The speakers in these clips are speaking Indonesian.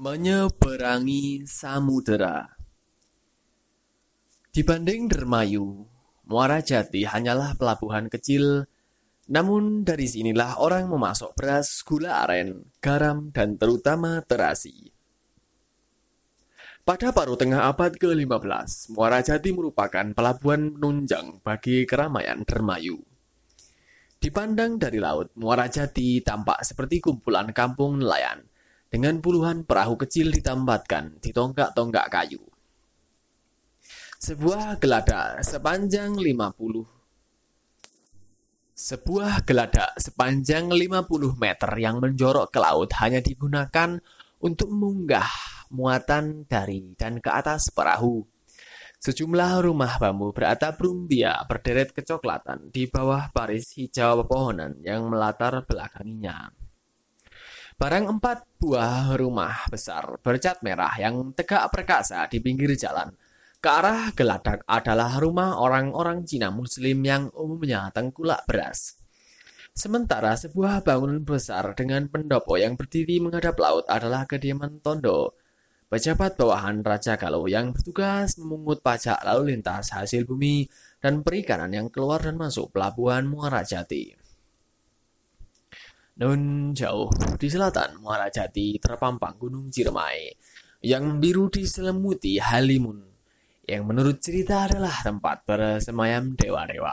menyeberangi samudera. Dibanding Dermayu, Muara Jati hanyalah pelabuhan kecil, namun dari sinilah orang memasok beras, gula aren, garam, dan terutama terasi. Pada paruh tengah abad ke-15, Muara Jati merupakan pelabuhan penunjang bagi keramaian Dermayu. Dipandang dari laut, Muara Jati tampak seperti kumpulan kampung nelayan dengan puluhan perahu kecil ditambatkan di tonggak-tonggak kayu. Sebuah geladak sepanjang 50 sebuah geladak sepanjang 50 meter yang menjorok ke laut hanya digunakan untuk mengunggah muatan dari dan ke atas perahu. Sejumlah rumah bambu beratap rumbia berderet kecoklatan di bawah baris hijau pepohonan yang melatar belakanginya. Barang empat buah rumah besar bercat merah yang tegak perkasa di pinggir jalan. Ke arah geladak adalah rumah orang-orang Cina Muslim yang umumnya tengkulak beras. Sementara sebuah bangunan besar dengan pendopo yang berdiri menghadap laut adalah kediaman Tondo, pejabat bawahan Raja Galuh yang bertugas memungut pajak lalu lintas hasil bumi dan perikanan yang keluar dan masuk pelabuhan Muara Jati. Nun jauh di selatan Muara Jati terpampang Gunung Ciremai yang biru diselimuti Halimun yang menurut cerita adalah tempat bersemayam dewa-dewa.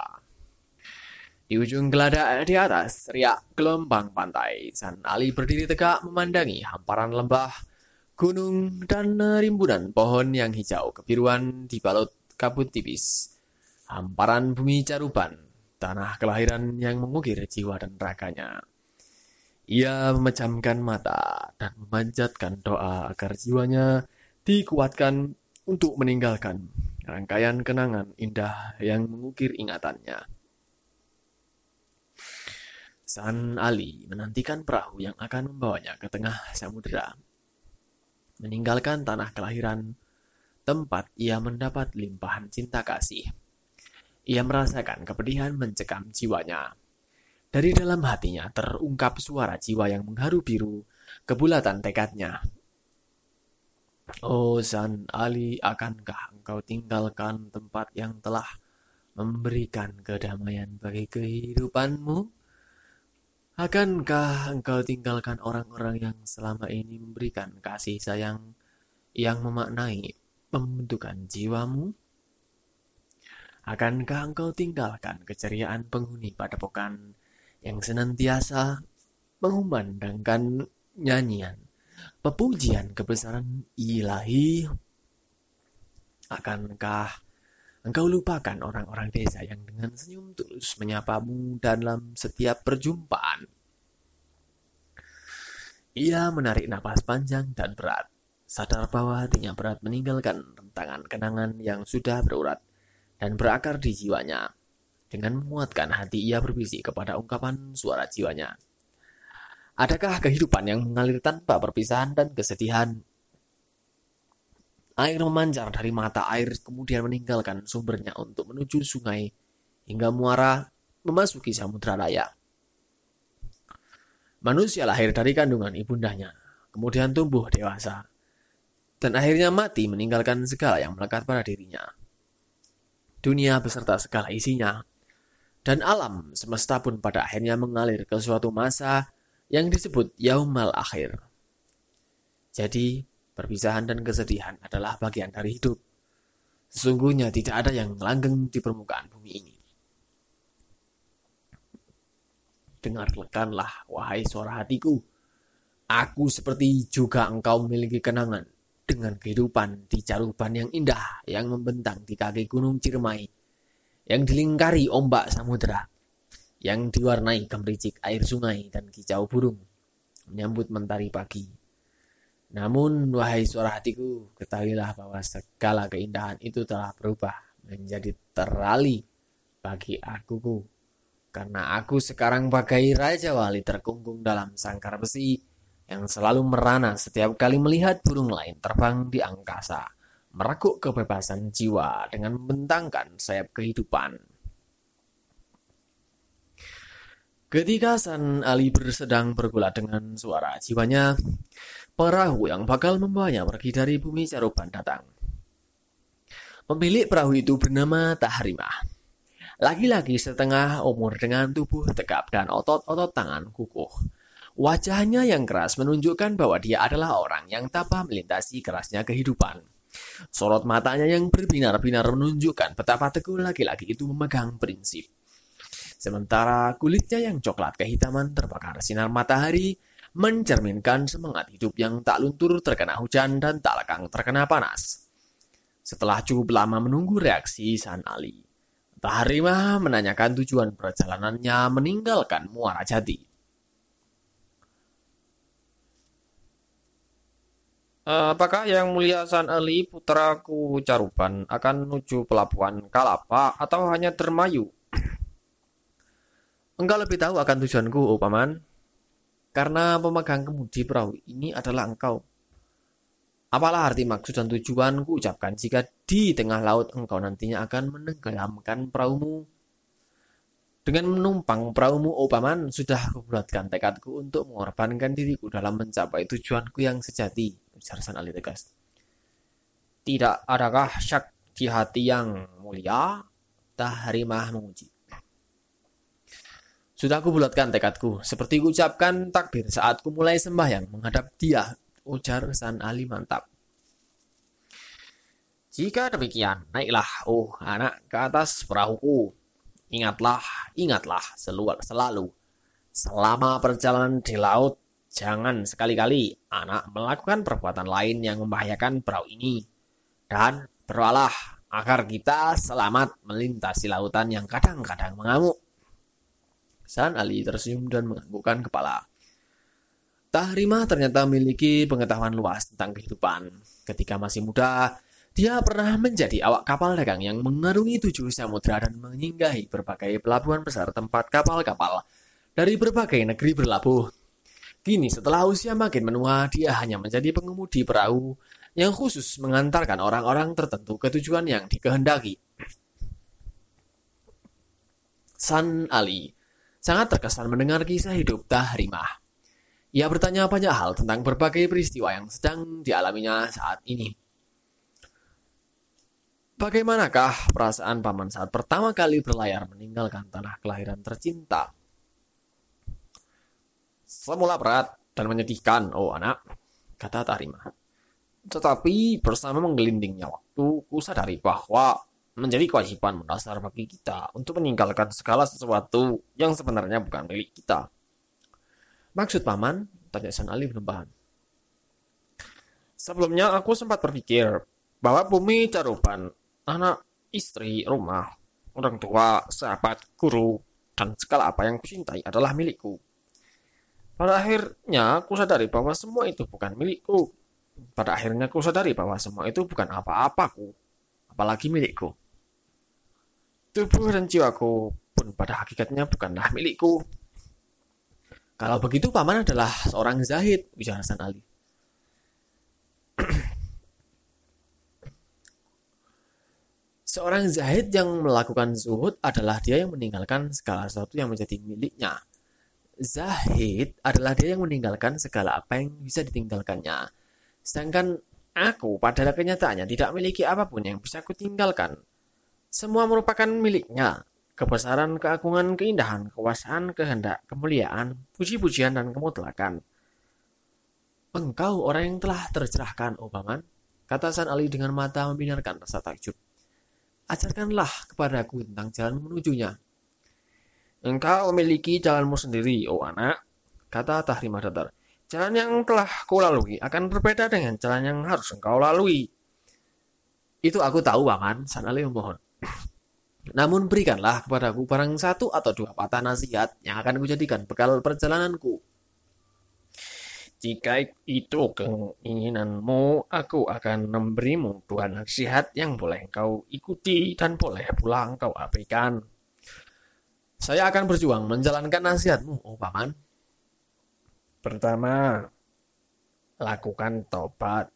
Di ujung geladak di atas, riak gelombang pantai, San Ali berdiri tegak memandangi hamparan lembah, gunung, dan rimbunan pohon yang hijau kebiruan dibalut kabut tipis. Hamparan bumi caruban, tanah kelahiran yang mengukir jiwa dan raganya. Ia memejamkan mata dan memanjatkan doa agar jiwanya dikuatkan untuk meninggalkan rangkaian kenangan indah yang mengukir ingatannya. San Ali menantikan perahu yang akan membawanya ke tengah samudera. Meninggalkan tanah kelahiran, tempat ia mendapat limpahan cinta kasih. Ia merasakan kepedihan mencekam jiwanya dari dalam hatinya terungkap suara jiwa yang mengharu biru, kebulatan tekadnya. Oh San Ali, akankah engkau tinggalkan tempat yang telah memberikan kedamaian bagi kehidupanmu? Akankah engkau tinggalkan orang-orang yang selama ini memberikan kasih sayang yang memaknai pembentukan jiwamu? Akankah engkau tinggalkan keceriaan penghuni padepokan yang senantiasa mengumandangkan nyanyian. Pepujian kebesaran ilahi. Akankah engkau lupakan orang-orang desa yang dengan senyum tulus menyapamu dalam setiap perjumpaan? Ia menarik napas panjang dan berat. Sadar bahwa hatinya berat meninggalkan rentangan kenangan yang sudah berurat dan berakar di jiwanya dengan menguatkan hati ia berbisik kepada ungkapan suara jiwanya. Adakah kehidupan yang mengalir tanpa perpisahan dan kesedihan? Air memancar dari mata air kemudian meninggalkan sumbernya untuk menuju sungai hingga muara memasuki samudra raya. Manusia lahir dari kandungan ibundanya, kemudian tumbuh dewasa, dan akhirnya mati meninggalkan segala yang melekat pada dirinya. Dunia beserta segala isinya dan alam semesta pun pada akhirnya mengalir ke suatu masa yang disebut yaumal akhir. Jadi, perpisahan dan kesedihan adalah bagian dari hidup. Sesungguhnya tidak ada yang langgeng di permukaan bumi ini. Dengarkanlah, wahai suara hatiku. Aku seperti juga engkau memiliki kenangan dengan kehidupan di caruban yang indah yang membentang di kaki gunung Ciremai yang dilingkari ombak samudera, yang diwarnai gemericik air sungai dan kicau burung, menyambut mentari pagi. Namun, wahai suara hatiku, ketahuilah bahwa segala keindahan itu telah berubah menjadi terali bagi akuku. Karena aku sekarang bagai Raja Wali terkungkung dalam sangkar besi yang selalu merana setiap kali melihat burung lain terbang di angkasa merakuk kebebasan jiwa dengan membentangkan sayap kehidupan. Ketika San Ali bersedang bergulat dengan suara jiwanya, perahu yang bakal membawanya pergi dari bumi Caruban datang. Pemilik perahu itu bernama Tahrimah. Laki-laki setengah umur dengan tubuh tegap dan otot-otot tangan kukuh. Wajahnya yang keras menunjukkan bahwa dia adalah orang yang tabah melintasi kerasnya kehidupan. Sorot matanya yang berbinar-binar menunjukkan betapa teguh laki-laki itu memegang prinsip. Sementara kulitnya yang coklat kehitaman terbakar sinar matahari mencerminkan semangat hidup yang tak luntur terkena hujan dan tak lekang terkena panas. Setelah cukup lama menunggu reaksi San Ali, Tahrimah menanyakan tujuan perjalanannya meninggalkan Muara Jati. Apakah yang mulia San Ali putraku Caruban akan menuju pelabuhan Kalapa atau hanya Dermayu? Engkau lebih tahu akan tujuanku, oh paman. Karena pemegang kemudi perahu ini adalah engkau. Apalah arti maksud dan tujuanku ucapkan jika di tengah laut engkau nantinya akan menenggelamkan perahumu. Dengan menumpang perahumu, oh paman, sudah kubulatkan tekadku untuk mengorbankan diriku dalam mencapai tujuanku yang sejati. Ujar San Ali tegas. Tidak adakah syak di hati yang mulia? Tahrimah menguji. Sudah aku bulatkan tekadku, seperti ucapkan takbir saat ku mulai sembahyang menghadap dia, ujar San Ali mantap. Jika demikian, naiklah, oh anak, ke atas perahuku. Ingatlah, ingatlah selalu, selalu. Selama perjalanan di laut, jangan sekali-kali anak melakukan perbuatan lain yang membahayakan perahu ini. Dan berdoalah agar kita selamat melintasi lautan yang kadang-kadang mengamuk. San Ali tersenyum dan menganggukkan kepala. Tahrimah ternyata memiliki pengetahuan luas tentang kehidupan. Ketika masih muda, dia pernah menjadi awak kapal dagang yang mengarungi tujuh samudera dan menyinggahi berbagai pelabuhan besar tempat kapal-kapal dari berbagai negeri berlabuh. Kini setelah usia makin menua, dia hanya menjadi pengemudi perahu yang khusus mengantarkan orang-orang tertentu ke tujuan yang dikehendaki. San Ali sangat terkesan mendengar kisah hidup Tahrimah. Ia bertanya banyak hal tentang berbagai peristiwa yang sedang dialaminya saat ini. Bagaimanakah perasaan paman saat pertama kali berlayar meninggalkan tanah kelahiran tercinta? Semula berat dan menyedihkan, oh anak, kata Tahrimah. Tetapi bersama menggelindingnya waktu, kusadari bahwa menjadi kewajiban mendasar bagi kita untuk meninggalkan segala sesuatu yang sebenarnya bukan milik kita. Maksud paman? Tanya San Ali. Sebelumnya aku sempat berpikir bahwa bumi caruban, anak, istri, rumah, orang tua, sahabat, guru, dan segala apa yang kucintai adalah milikku. Pada akhirnya aku sadari bahwa semua itu bukan milikku. Pada akhirnya aku sadari bahwa semua itu bukan apa-apaku, apalagi milikku. Tubuh dan jiwaku pun pada hakikatnya bukanlah milikku. Kalau begitu paman adalah seorang zahid, ujar Hasan Ali. Seorang zahid yang melakukan zuhud adalah dia yang meninggalkan segala sesuatu yang menjadi miliknya. Zahid adalah dia yang meninggalkan segala apa yang bisa ditinggalkannya. Sedangkan aku pada kenyataannya tidak memiliki apa pun yang bisa kutinggalkan. Semua merupakan miliknya. Kebesaran, keagungan, keindahan, kekuasaan, kehendak, kemuliaan, puji-pujian, dan kemutlakan. Engkau orang yang telah tercerahkan, paman, kata San Ali dengan mata membinarkan rasa takjub. Ajarkanlah kepadaku tentang jalan menujunya. Engkau memiliki jalanmu sendiri, oh anak, kata Tahrimah Datar. Jalan yang telah kau lalui akan berbeda dengan jalan yang harus engkau lalui. Itu aku tahu, Paman, San Ali memohon. Namun berikanlah kepadaku barang satu atau dua patah nasihat yang akan kujadikan bekal perjalananku. Jika itu keinginanmu, aku akan memberimu dua nasihat yang boleh kau ikuti dan boleh pula kau abaikan. Saya akan berjuang menjalankan nasihatmu, oh paman. Pertama, lakukan tobat.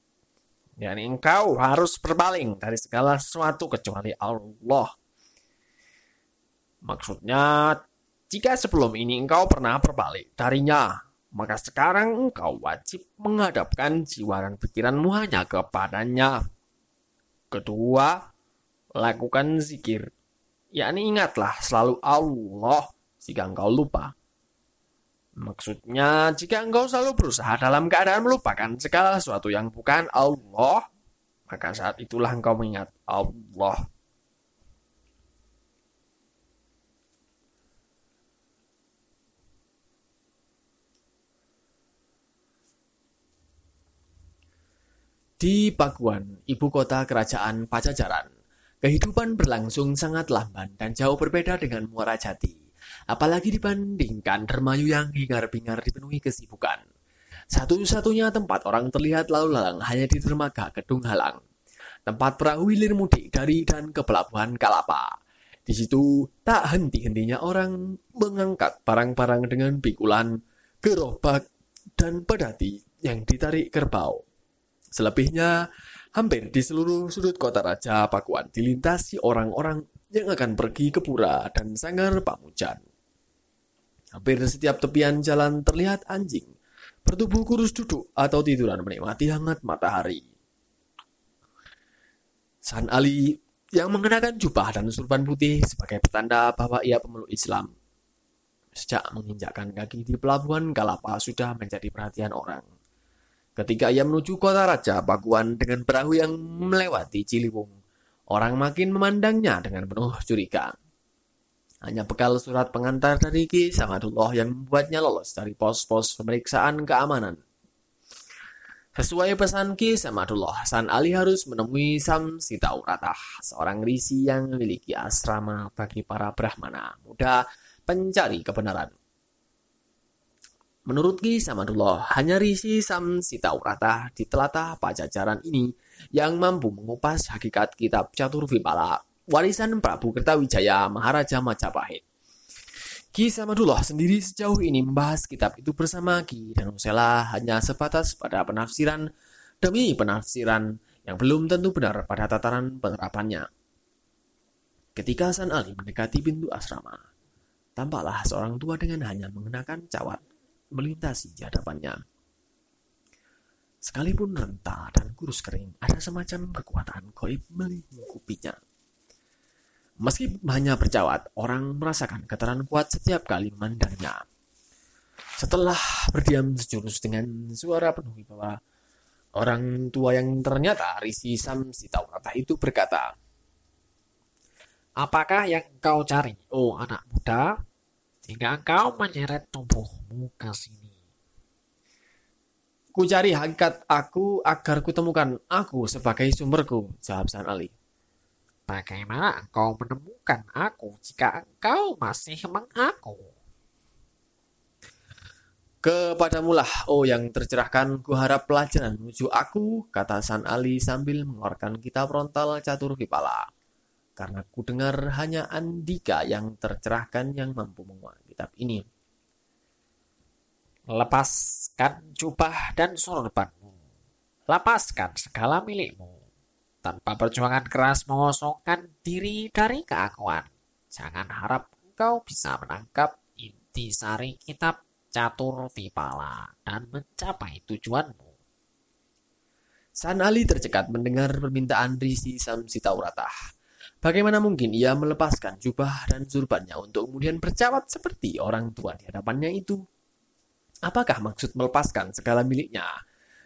Yani engkau harus berpaling dari segala sesuatu kecuali Allah. Maksudnya, jika sebelum ini engkau pernah berbalik darinya, maka sekarang engkau wajib menghadapkan jiwa dan pikiranmu hanya kepadanya. Kedua, lakukan zikir. Yakni ingatlah selalu Allah jika engkau lupa. Maksudnya, jika engkau selalu berusaha dalam keadaan melupakan segala sesuatu yang bukan Allah, maka saat itulah engkau mengingat Allah. Di Pakuan, ibu kota kerajaan Pajajaran, kehidupan berlangsung sangat lamban dan jauh berbeda dengan Muara Jati. Apalagi dibandingkan Dermayu yang hingar-bingar dipenuhi kesibukan. Satu-satunya tempat orang terlihat lalu lalang hanya di dermaga Kedung Halang. Tempat perahu hilir mudik dari dan ke pelabuhan Kalapa. Di situ tak henti-hentinya orang mengangkat barang-barang dengan pikulan, gerobak, dan pedati yang ditarik kerbau. Selebihnya, hampir di seluruh sudut kota Raja Pakuan dilintasi orang-orang yang akan pergi ke pura dan sanggar Pamujan. Hampir setiap tepian jalan terlihat anjing, bertubuh kurus duduk atau tiduran menikmati hangat matahari. San Ali yang mengenakan jubah dan surban putih sebagai petanda bahwa ia pemeluk Islam. Sejak menginjakkan kaki di pelabuhan Kalapa sudah menjadi perhatian orang. Ketika ia menuju kota raja Pakuan dengan perahu yang melewati Ciliwung, orang makin memandangnya dengan penuh curiga. Hanya bekal surat pengantar dari Ki Samadullah yang membuatnya lolos dari pos-pos pemeriksaan keamanan. Sesuai pesan Ki Samadullah, San Ali harus menemui Sam Sitauratah, seorang risi yang memiliki asrama bagi para brahmana muda pencari kebenaran. Menurut Ki Samadullah, hanya Risi Sam Sitaurata di telatah pajajaran ini yang mampu mengupas hakikat kitab Catur Vipala, warisan Prabu Kertawijaya Maharaja Majapahit. Ki Samadullah sendiri sejauh ini membahas kitab itu bersama Ki dan Usela hanya sebatas pada penafsiran demi penafsiran yang belum tentu benar pada tataran penerapannya. Ketika San Ali mendekati pintu asrama, tampaklah seorang tua dengan hanya mengenakan cawat melintasi di hadapannya. Sekalipun renta dan kurus kering, ada semacam kekuatan goib melingkupinya. Meski hanya berjawat, orang merasakan getaran kuat setiap kali memandangnya. Setelah berdiam sejurus dengan suara penuh bahwa orang tua yang ternyata Risi Sam Sitaurata itu berkata, Apakah yang kau cari, oh anak muda? Hingga kau menyeret tubuhmu ke sini. Ku cari hakikat aku agar kutemukan aku sebagai sumberku, jawab San Ali. Bagaimana engkau menemukan aku jika engkau masih mengaku? Kepadamulah, oh yang tercerahkan, ku harap pelajaran menuju aku, kata San Ali sambil mengeluarkan kitab frontal catur kipala karena ku dengar hanya Andika yang tercerahkan yang mampu menguak kitab ini. Lepaskan jubah dan sorbanmu. Lepaskan segala milikmu. Tanpa perjuangan keras mengosongkan diri dari keakuan. Jangan harap engkau bisa menangkap inti sari kitab catur vipala dan mencapai tujuanmu. San Ali tercekat mendengar permintaan Risi Samsitauratah Bagaimana mungkin ia melepaskan jubah dan zurbannya untuk kemudian bercawat seperti orang tua di hadapannya itu? Apakah maksud melepaskan segala miliknya?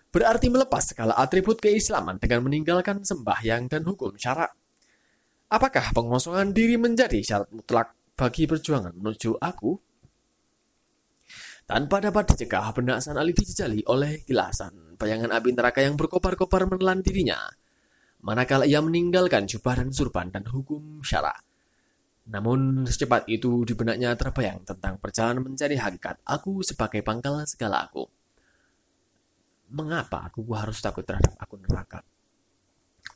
Berarti melepas segala atribut keislaman dengan meninggalkan sembahyang dan hukum syarak. Apakah pengosongan diri menjadi syarat mutlak bagi perjuangan menuju aku? Tanpa dapat dicegah, benak San Ali dijejali oleh kilasan bayangan api neraka yang berkobar-kobar menelan dirinya manakala ia meninggalkan jubah dan surban dan hukum syara. Namun secepat itu di benaknya terbayang tentang perjalanan mencari hakikat aku sebagai pangkal segala aku. Mengapa aku harus takut terhadap aku neraka?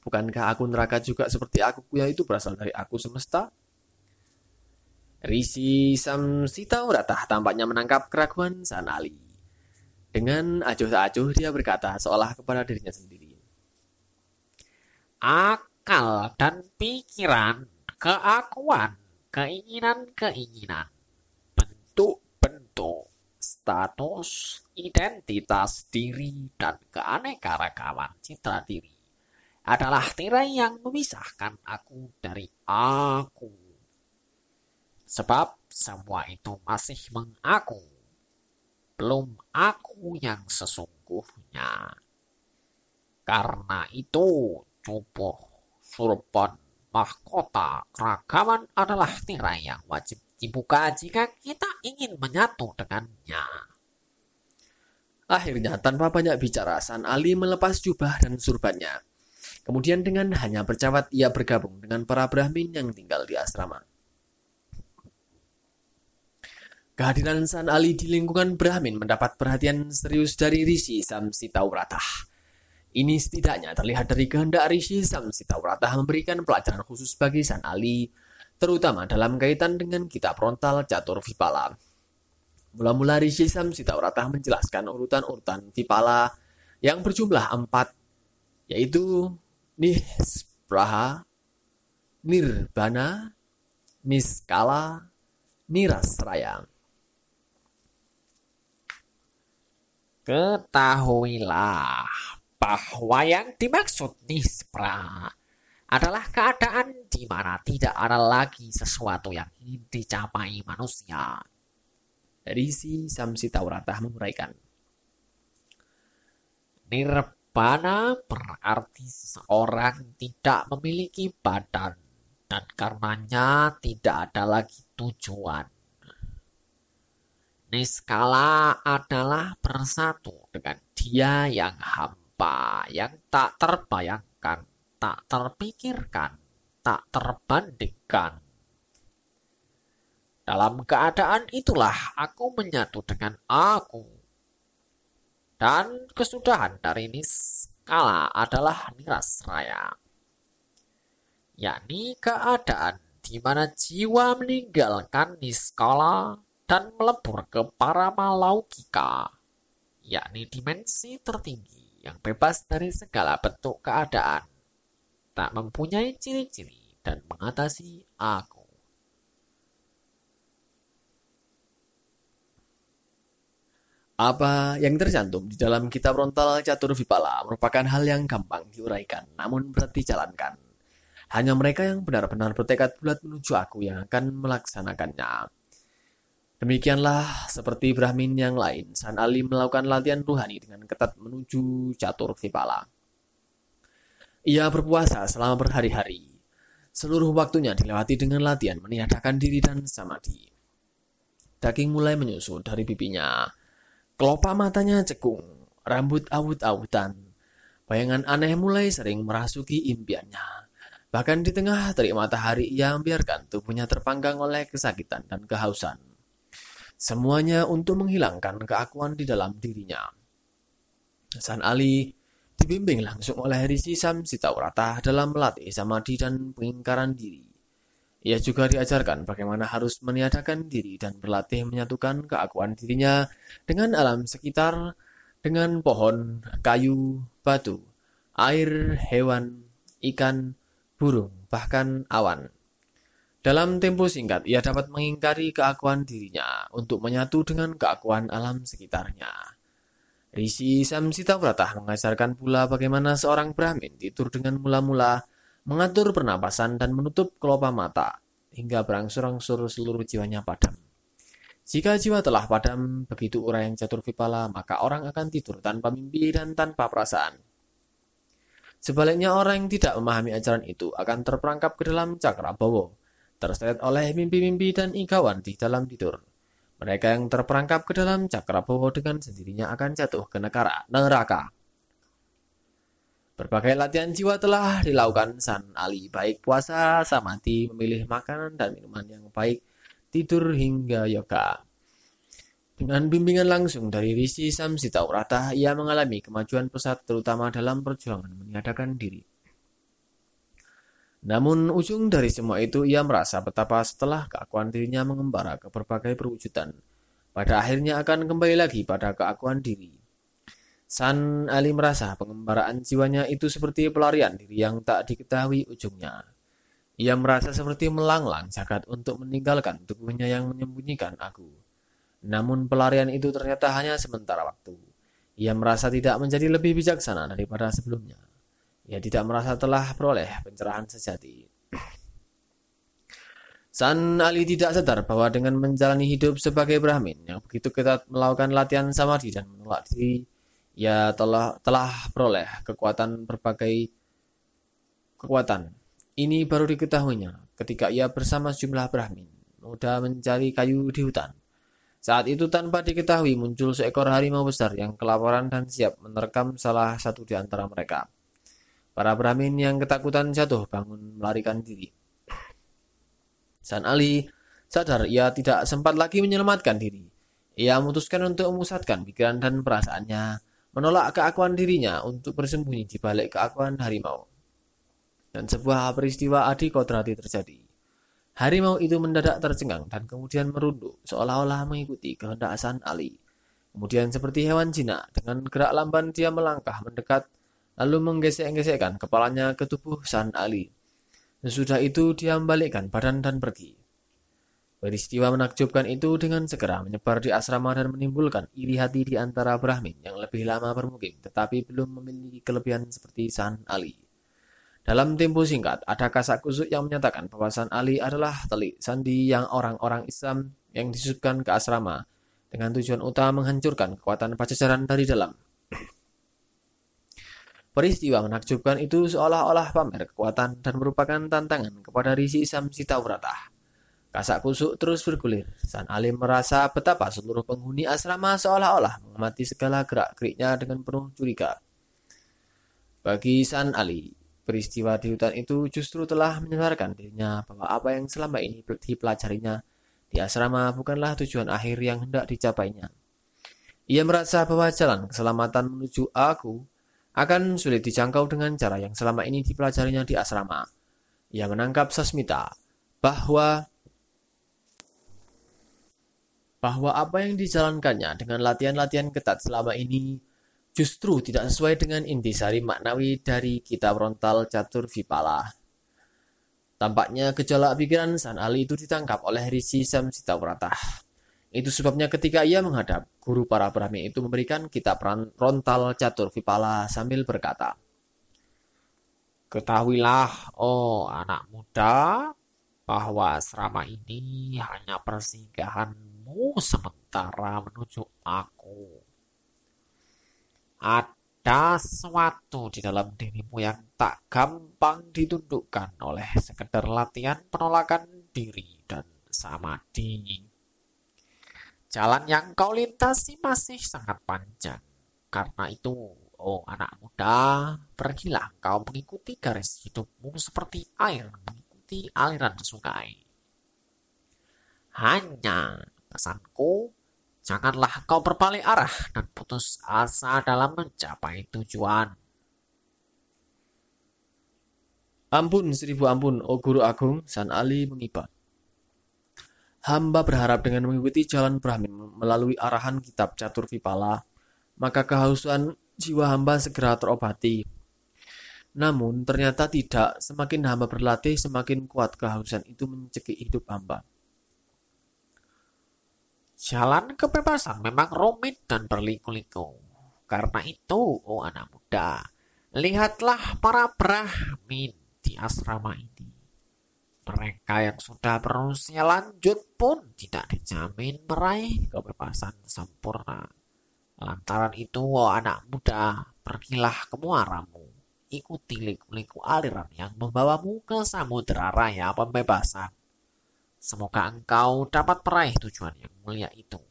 Bukankah aku neraka juga seperti aku yaitu berasal dari aku semesta? Risi Samsita Uratah tampaknya menangkap keraguan Sanali. Dengan acuh-acuh dia berkata seolah kepada dirinya sendiri akal dan pikiran, keakuan, keinginan-keinginan, bentuk-bentuk, status, identitas diri, dan keanekaragaman citra diri adalah tirai yang memisahkan aku dari aku. Sebab semua itu masih mengaku, belum aku yang sesungguhnya. Karena itu, cupuh, surpon, mahkota, keragaman adalah tirai yang wajib dibuka jika kita ingin menyatu dengannya. Akhirnya, tanpa banyak bicara, San Ali melepas jubah dan surbannya. Kemudian dengan hanya bercawat, ia bergabung dengan para Brahmin yang tinggal di asrama. Kehadiran San Ali di lingkungan Brahmin mendapat perhatian serius dari Rishi Samsitaurata. Ini setidaknya terlihat dari kehendak Rishi Samsitaurata memberikan pelajaran khusus bagi San Ali, terutama dalam kaitan dengan kitab frontal Catur Vipala. Mula-mula Rishi Samsitaurata menjelaskan urutan-urutan Vipala yang berjumlah empat, yaitu Nispraha, Nirbana, Niskala, Nirasraya. Ketahuilah bahwa yang dimaksud nispra adalah keadaan di mana tidak ada lagi sesuatu yang ingin dicapai manusia. Risi Samsitaurata menguraikan. Nirvana berarti seseorang tidak memiliki badan dan karenanya tidak ada lagi tujuan. Niskala adalah bersatu dengan dia yang hampa, yang tak terbayangkan, tak terpikirkan, tak terbandingkan. Dalam keadaan itulah aku menyatu dengan aku. Dan kesudahan dari niskala adalah niras raya, yakni keadaan di mana jiwa meninggalkan niskala dan melebur ke para malaukika, yakni dimensi tertinggi yang bebas dari segala bentuk keadaan, tak mempunyai ciri-ciri dan mengatasi aku. Apa yang tercantum di dalam kitab frontal Catur Vipala merupakan hal yang gampang diuraikan, namun berat dijalankan. Hanya mereka yang benar-benar bertekad bulat menuju aku yang akan melaksanakannya. Demikianlah seperti Brahmin yang lain, San Ali melakukan latihan ruhani dengan ketat menuju Catur Vipala. Ia berpuasa selama berhari-hari. Seluruh waktunya dilewati dengan latihan meniadakan diri dan samadhi. Daging mulai menyusut dari pipinya Kelopak matanya cekung, rambut awut-awutan. Bayangan aneh mulai sering merasuki impiannya. Bahkan di tengah terik matahari ia membiarkan tubuhnya terpanggang oleh kesakitan dan kehausan. Semuanya untuk menghilangkan keakuan di dalam dirinya. San Ali dibimbing langsung oleh Rishi Samsitaurata dalam melatih samadhi dan pengingkaran diri. Ia juga diajarkan bagaimana harus meniadakan diri dan berlatih menyatukan keakuan dirinya dengan alam sekitar, dengan pohon, kayu, batu, air, hewan, ikan, burung, bahkan awan. Dalam tempo singkat, ia dapat mengingkari keakuan dirinya untuk menyatu dengan keakuan alam sekitarnya. Rishi Samsita Prata mengajarkan pula bagaimana seorang Brahmin tidur dengan mula-mula mengatur pernapasan dan menutup kelopak mata hingga berangsur-angsur seluruh jiwanya padam. Jika jiwa telah padam, begitu yang catur vipala, maka orang akan tidur tanpa mimpi dan tanpa perasaan. Sebaliknya orang yang tidak memahami ajaran itu akan terperangkap ke dalam cakra bawo, terseret oleh mimpi-mimpi dan ikauan di dalam tidur. Mereka yang terperangkap ke dalam cakra bawo dengan sendirinya akan jatuh ke neraka. Berbagai latihan jiwa telah dilakukan San Ali, baik puasa, samadhi, memilih makanan dan minuman yang baik, tidur hingga yoga. Dengan bimbingan langsung dari Rishi Samsitaurata, ia mengalami kemajuan pesat terutama dalam perjuangan meniadakan diri. Namun ujung dari semua itu ia merasa betapa setelah keakuan dirinya mengembara ke berbagai perwujudan, pada akhirnya akan kembali lagi pada keakuan diri. San Ali merasa pengembaraan jiwanya itu seperti pelarian diri yang tak diketahui ujungnya. Ia merasa seperti melanglang jagat untuk meninggalkan tubuhnya yang menyembunyikan aku. Namun pelarian itu ternyata hanya sementara waktu. Ia merasa tidak menjadi lebih bijaksana daripada sebelumnya. Ia tidak merasa telah peroleh pencerahan sejati. San Ali tidak sadar bahwa dengan menjalani hidup sebagai Brahmin yang begitu ketat melakukan latihan samadhi dan menolak diri, ia telah telah peroleh kekuatan berbagai kekuatan. Ini baru diketahuinya ketika ia bersama sejumlah Brahmin muda mencari kayu di hutan. Saat itu tanpa diketahui muncul seekor harimau besar yang kelaparan dan siap menerkam salah satu di antara mereka. Para Brahmin yang ketakutan jatuh bangun melarikan diri. San Ali sadar ia tidak sempat lagi menyelamatkan diri. Ia memutuskan untuk memusatkan pikiran dan perasaannya, menolak keakuan dirinya untuk bersembunyi di balik keakuan harimau. Dan sebuah peristiwa adi kodrati terjadi. Harimau itu mendadak tercengang dan kemudian merunduk seolah-olah mengikuti kehendak Hasan Ali. Kemudian seperti hewan jinak dengan gerak lamban dia melangkah mendekat lalu menggesek-gesekkan kepalanya ke tubuh San Ali. Sesudah itu dia membalikkan badan dan pergi. Peristiwa menakjubkan itu dengan segera menyebar di asrama dan menimbulkan iri hati di antara Brahmin yang lebih lama bermukim tetapi belum memiliki kelebihan seperti San Ali. Dalam tempo singkat, ada kasak kusuk yang menyatakan bahwa San Ali adalah telik sandi yang orang-orang Islam yang disebutkan ke asrama dengan tujuan utama menghancurkan kekuatan Pajajaran dari dalam. Peristiwa menakjubkan itu seolah-olah pamer kekuatan dan merupakan tantangan kepada Risi Samsita Wrata. Kasak kusuk terus bergulir. San Ali merasa betapa seluruh penghuni asrama seolah-olah mengamati segala gerak-geriknya dengan penuh curiga. Bagi San Ali, Peristiwa di hutan itu justru telah menyadarkan dirinya bahwa apa yang selama ini dipelajarinya di asrama bukanlah tujuan akhir yang hendak dicapainya. Ia merasa bahwa jalan keselamatan menuju aku akan sulit dijangkau dengan cara yang selama ini dipelajarinya di asrama. Ia menangkap Sasmita bahwa bahwa apa yang dijalankannya dengan latihan-latihan ketat selama ini justru tidak sesuai dengan intisari maknawi dari kitab rontal catur Vipala. Tampaknya gejala pikiran San Ali itu ditangkap oleh Rishi Samsitawrata. Itu sebabnya ketika ia menghadap, guru para Brahmi itu memberikan kitab rontal catur Vipala sambil berkata, Ketahuilah, oh anak muda, bahwa asrama ini hanya persinggahanmu sementara menuju aku. Ada sesuatu di dalam dirimu yang tak gampang ditundukkan oleh sekedar latihan penolakan diri dan samadhi. Jalan yang kau lintasi masih sangat panjang. Karena itu, oh anak muda, pergilah kau mengikuti garis hidupmu seperti air mengikuti aliran sungai. Hanya pesanku, Janganlah kau berbalik arah dan putus asa dalam mencapai tujuan. Ampun seribu ampun, O Guru Agung, San Ali mengibat. Hamba berharap dengan mengikuti jalan Brahmin melalui arahan kitab Catur Vipala, maka kehausan jiwa hamba segera terobati. Namun ternyata tidak, semakin hamba berlatih, semakin kuat kehausan itu mencekik hidup hamba. Jalan kebebasan memang rumit dan berliku-liku. Karena itu, oh anak muda, lihatlah para Brahmin di asrama ini. Mereka yang sudah berusia lanjut pun tidak dijamin meraih kebebasan sempurna. Lantaran itu, oh anak muda, pergilah ke muaramu. Ikuti liku-liku aliran yang membawamu ke samudera raya pembebasan. Semoga engkau dapat meraih tujuan yang mulia itu.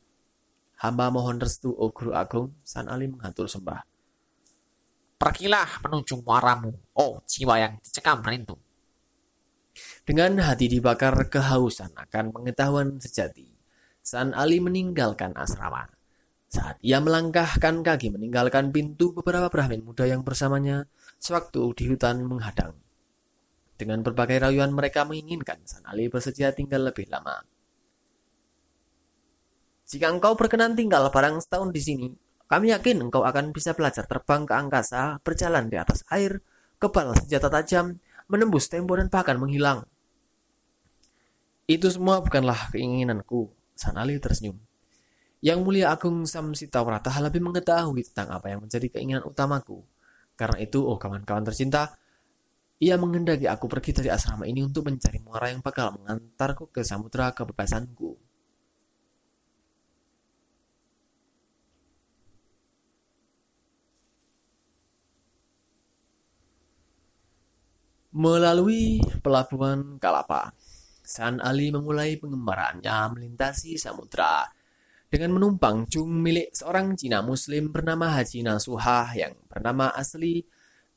Hamba mohon restu, O Guru Agung, San Ali mengatur sembah. Pergilah menuju muaramu, oh jiwa yang dicekam rindu. Dengan hati dibakar kehausan akan pengetahuan sejati, San Ali meninggalkan asrama. Saat ia melangkahkan kaki meninggalkan pintu beberapa Brahmin muda yang bersamanya, sewaktu di hutan menghadang. Dengan berbagai rayuan mereka menginginkan San Ali bersedia tinggal lebih lama. Jika engkau berkenan tinggal barang setahun di sini, kami yakin engkau akan bisa belajar terbang ke angkasa, berjalan di atas air, kebal senjata tajam, menembus tembok dan bahkan menghilang. Itu semua bukanlah keinginanku, San Ali tersenyum. Yang Mulia Agung Samsitaurata lebih mengetahui tentang apa yang menjadi keinginan utamaku. Karena itu, oh kawan-kawan tercinta, ia menghendaki aku pergi dari asrama ini untuk mencari muara yang bakal mengantarku ke samudera kebebasanku. Melalui pelabuhan Kalapa, San Ali memulai pengembaraannya melintasi samudra dengan menumpang cung milik seorang Cina Muslim bernama Haji Nasuha yang bernama asli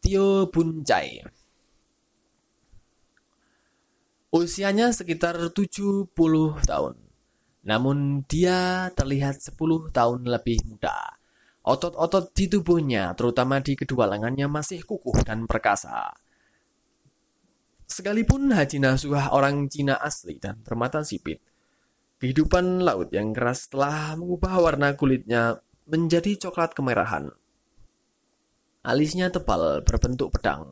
Tio Buncai. Usianya sekitar 70 tahun, namun dia terlihat 10 tahun lebih muda. Otot-otot di tubuhnya, terutama di kedua lengannya, masih kukuh dan perkasa. Sekalipun Haji Nasuha orang Cina asli dan bermata sipit, kehidupan laut yang keras telah mengubah warna kulitnya menjadi coklat kemerahan. Alisnya tebal berbentuk pedang,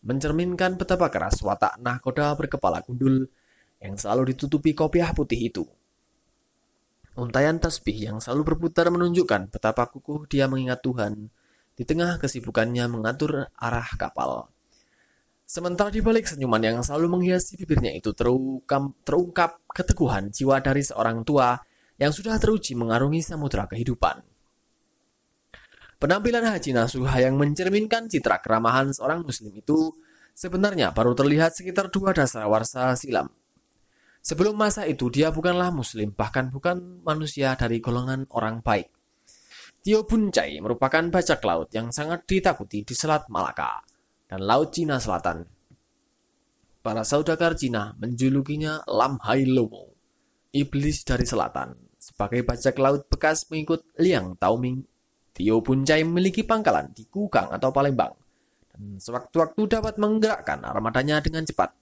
mencerminkan betapa keras watak nahkoda berkepala gundul yang selalu ditutupi kopiah putih itu. Untayan tasbih yang selalu berputar menunjukkan betapa kukuh dia mengingat Tuhan di tengah kesibukannya mengatur arah kapal. Sementara di balik senyuman yang selalu menghiasi bibirnya itu terungkap, terungkap keteguhan jiwa dari seorang tua yang sudah teruji mengarungi samudera kehidupan. Penampilan Haji Nasuha yang mencerminkan citra keramahan seorang muslim itu sebenarnya baru terlihat sekitar dua dasar warsa silam. Sebelum masa itu dia bukanlah muslim, bahkan bukan manusia dari golongan orang baik. Tio Buncai merupakan bajak laut yang sangat ditakuti di Selat Malaka dan Laut Cina Selatan. Para saudagar Cina menjulukinya Lam Hai Lomo, iblis dari selatan. Sebagai bajak laut bekas pengikut Liang Taoming, Tio Buncai memiliki pangkalan di Kukang atau Palembang, dan sewaktu-waktu dapat menggerakkan armadanya dengan cepat.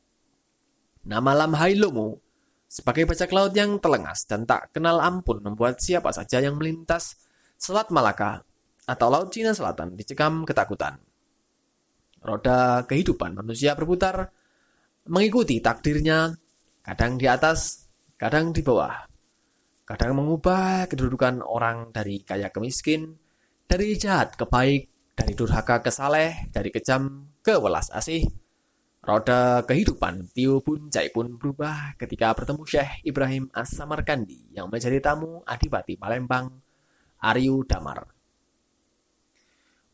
Nama Lam Hai Lomo sebagai bajak laut yang telengas dan tak kenal ampun membuat siapa saja yang melintas Selat Malaka atau Laut Cina Selatan dicekam ketakutan. Roda kehidupan manusia berputar mengikuti takdirnya, kadang di atas, kadang di bawah. Kadang mengubah kedudukan orang dari kaya ke miskin, dari jahat ke baik, dari durhaka ke saleh, dari kejam ke welas asih. Roda kehidupan Tio Buncai pun berubah ketika bertemu Syekh Ibrahim As-Samarkandi yang menjadi tamu Adipati Palembang, Aryu Damar.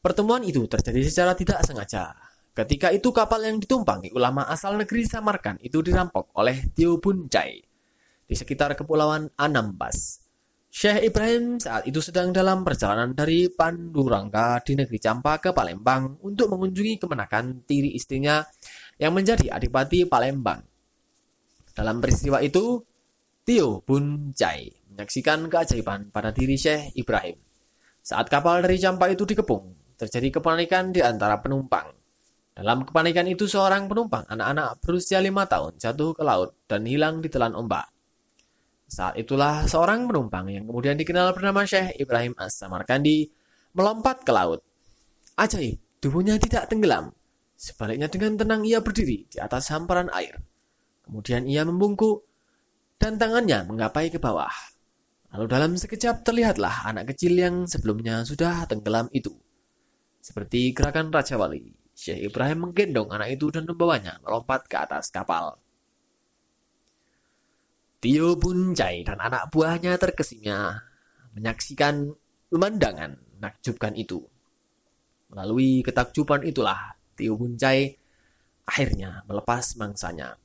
Pertemuan itu terjadi secara tidak sengaja. Ketika itu kapal yang ditumpangi ulama asal negeri Samarkan itu dirampok oleh Tio Buncai di sekitar kepulauan Anambas. Syekh Ibrahim saat itu sedang dalam perjalanan dari Pandurangga di negeri Campa ke Palembang untuk mengunjungi kemenakan tiri istrinya yang menjadi adipati Palembang. Dalam peristiwa itu, Tio Buncai menyaksikan keajaiban pada diri Syekh Ibrahim. Saat kapal dari Campa itu dikepung, terjadi kepanikan di antara penumpang. Dalam kepanikan itu seorang penumpang anak-anak berusia lima tahun jatuh ke laut dan hilang di telan ombak. Saat itulah seorang penumpang yang kemudian dikenal bernama Syekh Ibrahim As-Samarkandi melompat ke laut. Ajaib, tubuhnya tidak tenggelam. Sebaliknya dengan tenang ia berdiri di atas hamparan air. Kemudian ia membungkuk dan tangannya menggapai ke bawah. Lalu dalam sekejap terlihatlah anak kecil yang sebelumnya sudah tenggelam itu. Seperti gerakan Raja Wali, Syekh Ibrahim menggendong anak itu dan membawanya melompat ke atas kapal. Tio Buncai dan anak buahnya terkesima menyaksikan pemandangan menakjubkan itu. Melalui ketakjuban itulah Tio Buncai akhirnya melepas mangsanya.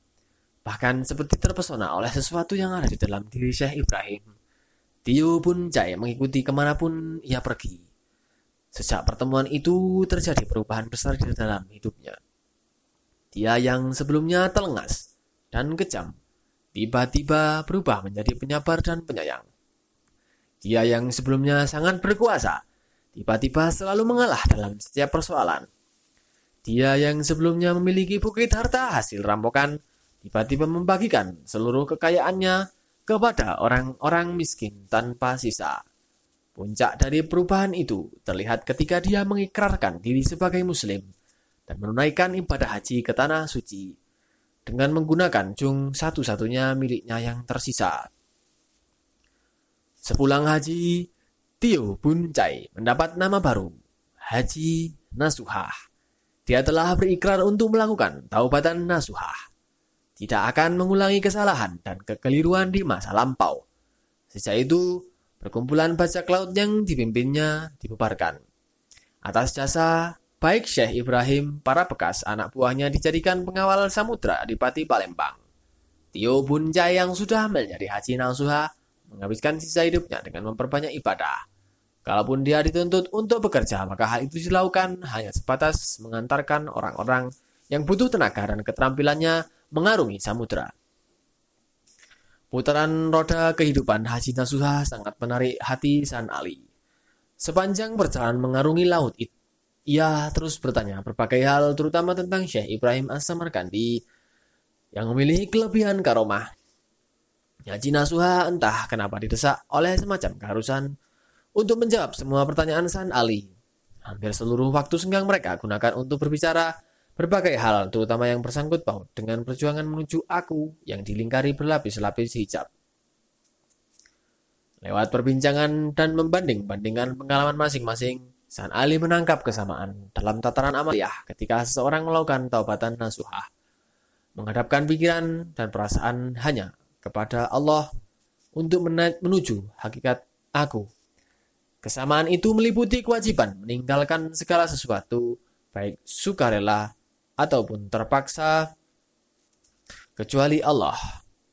Bahkan seperti terpesona oleh sesuatu yang ada di dalam diri Syekh Ibrahim. Tio Buncai mengikuti ke mana pun ia pergi Sejak pertemuan itu terjadi perubahan besar di dalam hidupnya. Dia yang sebelumnya telengas dan kejam, tiba-tiba berubah menjadi penyabar dan penyayang. Dia yang sebelumnya sangat berkuasa, tiba-tiba selalu mengalah dalam setiap persoalan. Dia yang sebelumnya memiliki bukit harta hasil rampokan, tiba-tiba membagikan seluruh kekayaannya kepada orang-orang miskin tanpa sisa. Puncak dari perubahan itu terlihat ketika dia mengikrarkan diri sebagai muslim dan menunaikan ibadah haji ke tanah suci dengan menggunakan jung satu-satunya miliknya yang tersisa. Sepulang haji, Tio Buncai mendapat nama baru, Haji Nasuhah. Dia telah berikrar untuk melakukan taubatan nasuhah. Tidak akan mengulangi kesalahan dan kekeliruan di masa lampau. Sejak itu, perkumpulan bajak laut yang dipimpinnya dibubarkan. Atas jasa baik Syekh Ibrahim, para bekas anak buahnya dijadikan pengawal samudra di Pati Palembang. Tio Bunjai yang sudah menjadi haji nasuha menghabiskan sisa hidupnya dengan memperbanyak ibadah. Kalaupun dia dituntut untuk bekerja, maka hal itu dilakukan hanya sebatas mengantarkan orang-orang yang butuh tenaga dan keterampilannya mengarungi samudera. Putaran roda kehidupan Haji Nasuha sangat menarik hati San Ali. Sepanjang perjalanan mengarungi laut itu, ia terus bertanya berbagai hal terutama tentang Syekh Ibrahim As-Samarkandi yang memiliki kelebihan karomah. Haji Nasuha entah kenapa didesak oleh semacam keharusan untuk menjawab semua pertanyaan San Ali. Hampir seluruh waktu senggang mereka gunakan untuk berbicara berbagai hal, terutama yang bersangkut paut dengan perjuangan menuju aku yang dilingkari berlapis-lapis hijab. Lewat perbincangan dan membanding-bandingkan pengalaman masing-masing, San Ali menangkap kesamaan dalam tataran amaliyah ketika seseorang melakukan taubatan nasuhah menghadapkan pikiran dan perasaan hanya kepada Allah untuk menuju hakikat aku. Kesamaan itu meliputi kewajiban meninggalkan segala sesuatu, baik sukarela ataupun terpaksa, kecuali Allah.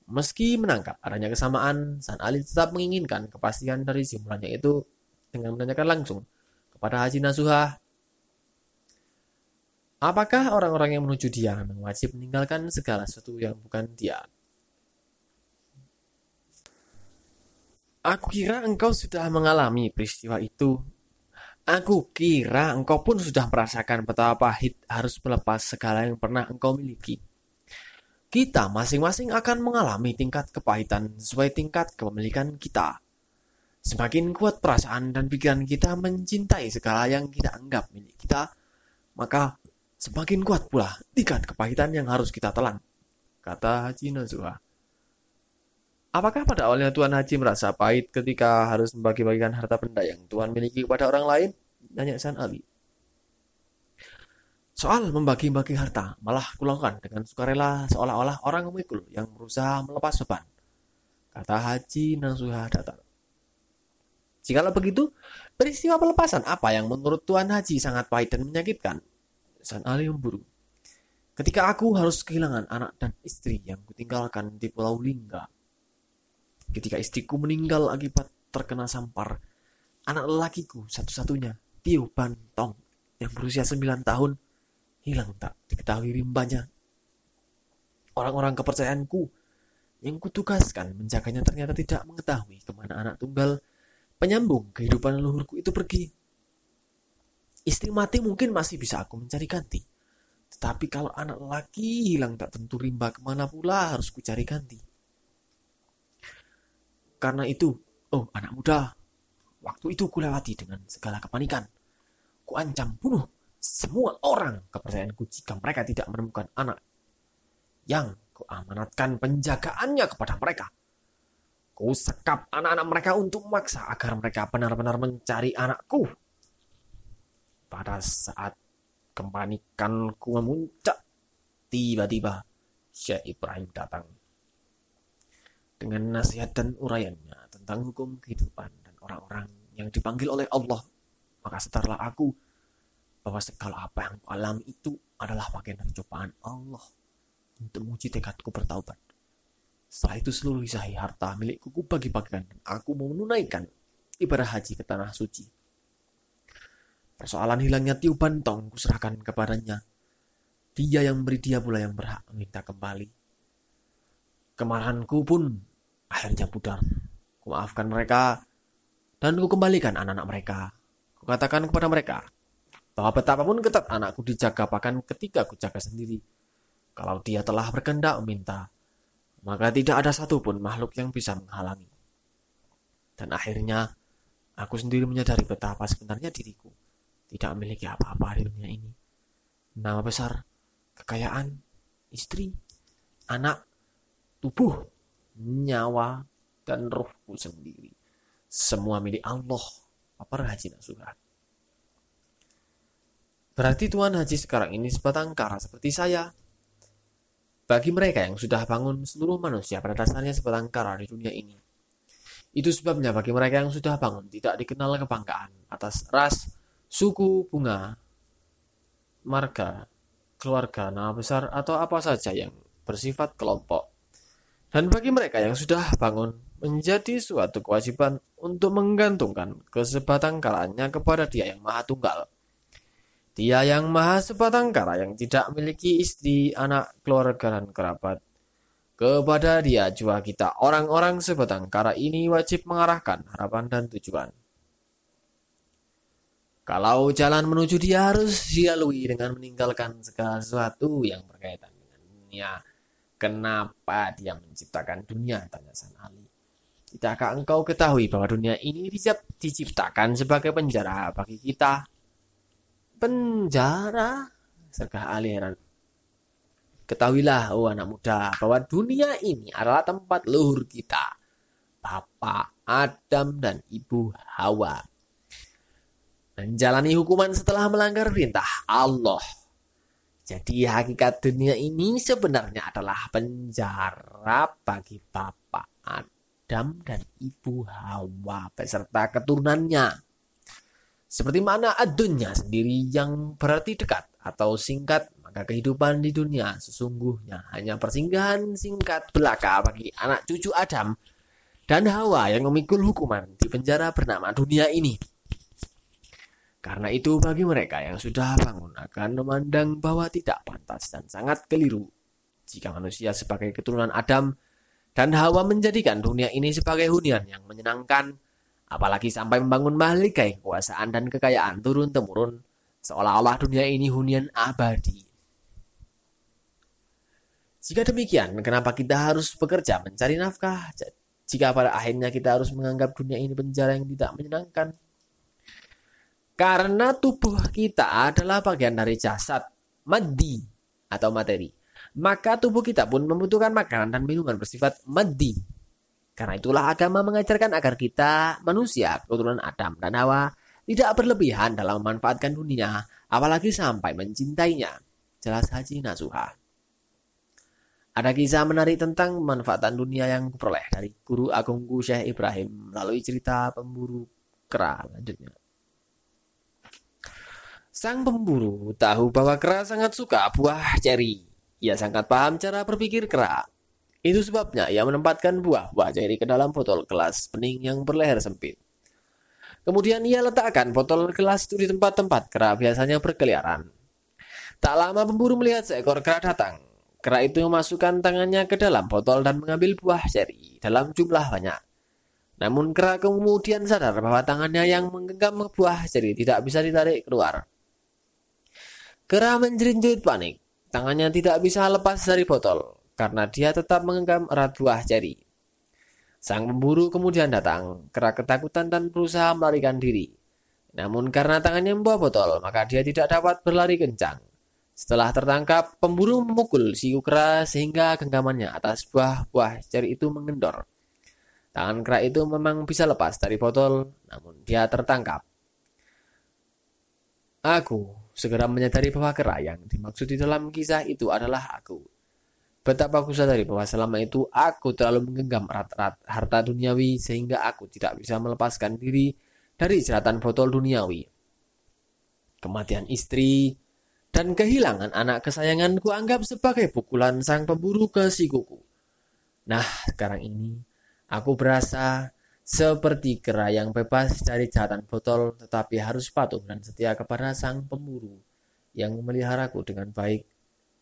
Meski menangkap adanya kesamaan, San Ali tetap menginginkan kepastian dari simpulannya itu dengan menanyakan langsung kepada Haji Nasuha Apakah orang-orang yang menuju dia memang wajib meninggalkan segala sesuatu yang bukan dia? Aku kira engkau sudah mengalami peristiwa itu. Aku kira engkau pun sudah merasakan betapa pahit harus melepas segala yang pernah engkau miliki. Kita masing-masing akan mengalami tingkat kepahitan sesuai tingkat kepemilikan kita. Semakin kuat perasaan dan pikiran kita mencintai segala yang kita anggap milik kita, maka Semakin kuat pula tingkat kepahitan yang harus kita telan, kata Haji Nazwa. Apakah pada awalnya Tuan Haji merasa pahit ketika harus membagi-bagikan harta benda yang Tuan miliki kepada orang lain? Tanya San Ali. Soal membagi-bagi harta, malah kulakukan dengan sukarela seolah-olah orang memikul yang berusaha melepas beban. Kata Haji Nasuha datang. Jikalau begitu, peristiwa pelepasan apa yang menurut Tuan Haji sangat pahit dan menyakitkan? San Ali memburu. Ketika aku harus kehilangan anak dan istri yang kutinggalkan di Pulau Lingga. Ketika istriku meninggal akibat terkena sampar, anak lelakiku satu-satunya, Tio Bantong, yang berusia 9 tahun, hilang tak diketahui rimbanya. Orang-orang kepercayaanku yang kutugaskan menjaganya ternyata tidak mengetahui ke mana anak tunggal penyambung kehidupan leluhurku itu pergi. Istri mati mungkin masih bisa aku mencari ganti. Tetapi kalau anak laki hilang tak tentu rimba ke mana pula harus ku cari ganti. Karena itu, oh anak muda, waktu itu ku lewati dengan segala kepanikan. Ku ancam bunuh semua orang kepercayaanku jika mereka tidak menemukan anak yang ku amanatkan penjagaannya kepada mereka. Ku sekap anak-anak mereka untuk memaksa agar mereka benar-benar mencari anakku pada saat kepanikanku memuncak, tiba-tiba Syekh Ibrahim datang. Dengan nasihat dan uraiannya tentang hukum kehidupan dan orang-orang yang dipanggil oleh Allah, maka setelah aku bahwa segala apa yang aku alami itu adalah bagian dari cobaan Allah untuk menguji tekadku bertaubat. Setelah itu seluruh isahi harta milikku bagi-bagikan dan aku mau menunaikan ibadah haji ke tanah suci Persoalan hilangnya tiupan tong kuserahkan kepadanya. Dia yang beri dia pula yang berhak meminta kembali. Kemarahanku pun akhirnya pudar. Kumaafkan mereka dan ku kembalikan anak-anak mereka. Kukatakan kepada mereka bahwa betapapun ketat anakku dijaga bahkan ketika ku jaga sendiri. Kalau dia telah berkendak meminta, maka tidak ada satupun makhluk yang bisa menghalangi. Dan akhirnya, aku sendiri menyadari betapa sebenarnya diriku tidak memiliki apa-apa di dunia ini. Nama besar, kekayaan, istri, anak, tubuh, nyawa, dan rohku sendiri. semua milik Allah. Apa Haji Nasuha? Berarti Tuan Haji sekarang ini sebatang kara seperti saya. Bagi mereka yang sudah bangun seluruh manusia pada dasarnya sebatang kara di dunia ini. Itu sebabnya bagi mereka yang sudah bangun tidak dikenal kebanggaan atas ras, suku, bunga, marga, keluarga, nama besar, atau apa saja yang bersifat kelompok. Dan bagi mereka yang sudah bangun, menjadi suatu kewajiban untuk menggantungkan kesebatang kalanya kepada dia yang maha tunggal. Dia yang maha sebatang kara yang tidak memiliki istri, anak, keluarga, dan kerabat. Kepada dia jua kita orang-orang sebatang kara ini wajib mengarahkan harapan dan tujuan. Kalau jalan menuju dia harus dilalui dengan meninggalkan segala sesuatu yang berkaitan dengan dunia. Kenapa dia menciptakan dunia? Tanya San Ali. Tidakkah engkau ketahui bahwa dunia ini diciptakan sebagai penjara bagi kita penjara? Sergah Ali heran. Ketahuilah, oh anak muda, bahwa dunia ini adalah tempat luhur kita. Bapak Adam dan Ibu Hawa. Menjalani hukuman setelah melanggar perintah Allah. Jadi hakikat dunia ini sebenarnya adalah penjara bagi Bapak Adam dan Ibu Hawa beserta keturunannya. Seperti mana adunya sendiri yang berarti dekat atau singkat, maka kehidupan di dunia sesungguhnya hanya persinggahan singkat belaka bagi anak cucu Adam dan Hawa yang memikul hukuman di penjara bernama dunia ini. Karena itu bagi mereka yang sudah bangun akan memandang bahwa tidak pantas dan sangat keliru jika manusia sebagai keturunan Adam dan Hawa menjadikan dunia ini sebagai hunian yang menyenangkan apalagi sampai membangun mahligai kekuasaan dan kekayaan turun-temurun, seolah-olah dunia ini hunian abadi. Jika demikian, kenapa kita harus bekerja mencari nafkah? Jika pada akhirnya kita harus menganggap dunia ini penjara yang tidak menyenangkan. Karena tubuh kita adalah bagian dari jasad, madi atau materi. Maka tubuh kita pun membutuhkan makanan dan minuman bersifat madi karena itulah agama mengajarkan agar kita, manusia, keturunan Adam dan Hawa, tidak berlebihan dalam memanfaatkan dunia, apalagi sampai mencintainya. Jelas Haji Nasuha. Ada kisah menarik tentang pemanfaatan dunia yang kuperoleh dari guru agungku Syekh Ibrahim melalui cerita pemburu kera lanjutnya. Sang pemburu tahu bahwa kera sangat suka buah ceri. Ia sangat paham cara berpikir kera. Itu sebabnya ia menempatkan buah-buah ceri ke dalam botol gelas bening yang berleher sempit. Kemudian ia letakkan botol gelas itu di tempat-tempat kera biasanya berkeliaran. Tak lama pemburu melihat seekor kera datang. Kera itu memasukkan tangannya ke dalam botol dan mengambil buah ceri dalam jumlah banyak. Namun kera kemudian sadar bahwa tangannya yang menggenggam buah ceri tidak bisa ditarik keluar. Kera menjerit-jerit panik. Tangannya tidak bisa lepas dari botol karena dia tetap menggenggam erat buah jari. Sang pemburu kemudian datang, kerak ketakutan dan berusaha melarikan diri. Namun karena tangannya membawa botol, maka dia tidak dapat berlari kencang. Setelah tertangkap, pemburu memukul si kera sehingga genggamannya atas buah-buah jari itu mengendor. Tangan kera itu memang bisa lepas dari botol, namun dia tertangkap. Aku segera menyadari bahwa kera yang dimaksud di dalam kisah itu adalah aku. Betapa aku sadari bahwa selama itu aku terlalu menggenggam erat-erat harta duniawi sehingga aku tidak bisa melepaskan diri dari jeratan botol duniawi. Kematian istri dan kehilangan anak kesayanganku anggap sebagai pukulan sang pemburu ke sikuku. Nah, sekarang ini aku berasa seperti kera yang bebas dari jeratan botol tetapi harus patuh dan setia kepada sang pemburu yang memeliharaku dengan baik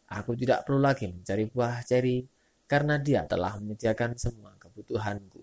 Aku tidak perlu lagi mencari buah ceri karena dia telah menyediakan semua kebutuhanku.